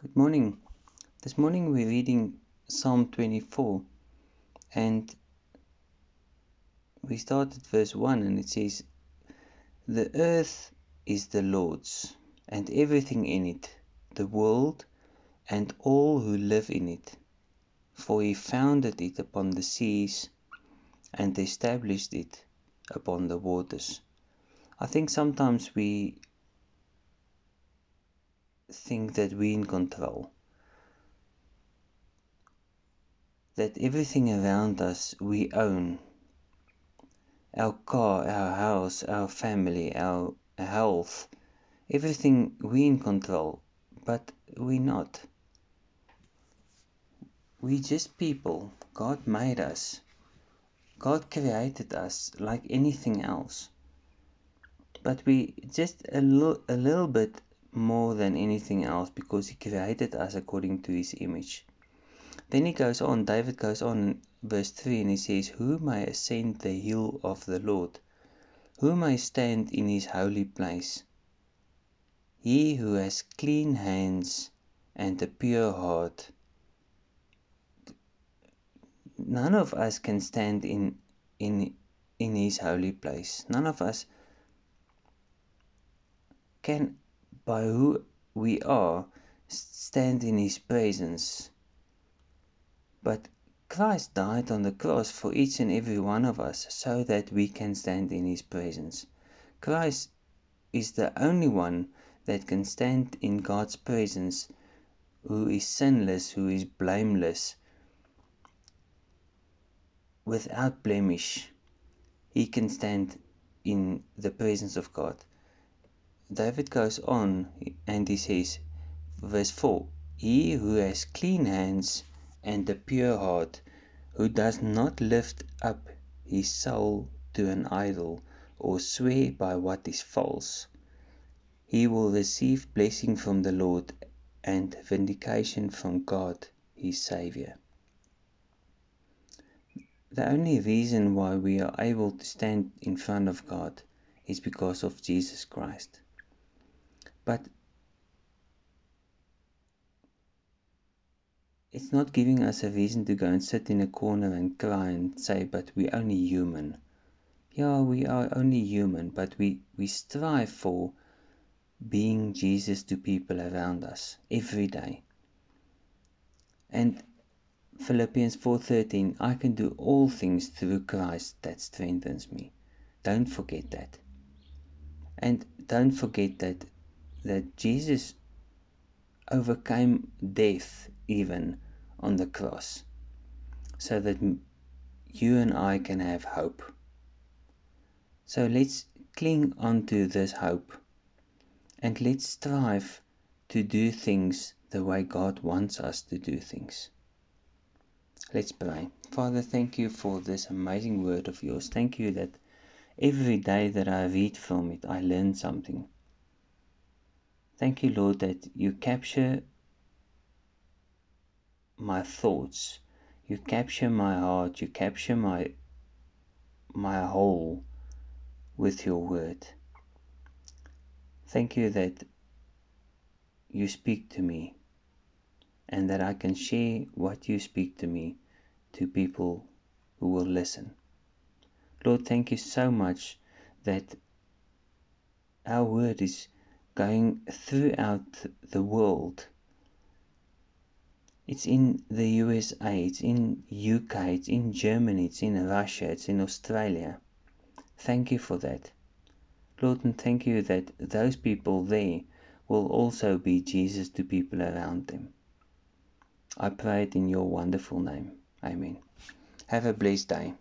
Good morning. This morning we're reading Psalm 24 and we start at verse 1 and it says, The earth is the Lord's and everything in it, the world and all who live in it. For he founded it upon the seas and established it upon the waters. I think sometimes we think that we're in control. That everything around us we own. Our car, our house, our family, our health, everything we in control, but we're not. We just people. God made us. God created us like anything else. But we just a, lo- a little bit more than anything else because he created us according to his image. Then he goes on, David goes on verse 3 and he says, Who may ascend the hill of the Lord? Who may stand in his holy place? He who has clean hands and a pure heart. None of us can stand in in in his holy place. None of us can by who we are, stand in His presence. But Christ died on the cross for each and every one of us so that we can stand in His presence. Christ is the only one that can stand in God's presence who is sinless, who is blameless, without blemish. He can stand in the presence of God. David goes on and he says, verse 4 He who has clean hands and a pure heart, who does not lift up his soul to an idol or swear by what is false, he will receive blessing from the Lord and vindication from God his Saviour. The only reason why we are able to stand in front of God is because of Jesus Christ. But it's not giving us a reason to go and sit in a corner and cry and say, but we're only human. Yeah, we are only human, but we, we strive for being Jesus to people around us every day. And Philippians 4:13 I can do all things through Christ that strengthens me. Don't forget that. And don't forget that that Jesus overcame death even on the cross so that you and I can have hope. So let's cling on to this hope and let's strive to do things the way God wants us to do things. Let's pray. Father, thank you for this amazing word of yours. Thank you that every day that I read from it, I learn something. Thank you, Lord, that you capture my thoughts, you capture my heart, you capture my my whole with your word. Thank you that you speak to me and that I can share what you speak to me to people who will listen. Lord, thank you so much that our word is going throughout the world. It's in the USA, it's in UK, it's in Germany, it's in Russia, it's in Australia. Thank you for that. Lord, and thank you that those people there will also be Jesus to people around them. I pray it in your wonderful name. Amen. Have a blessed day.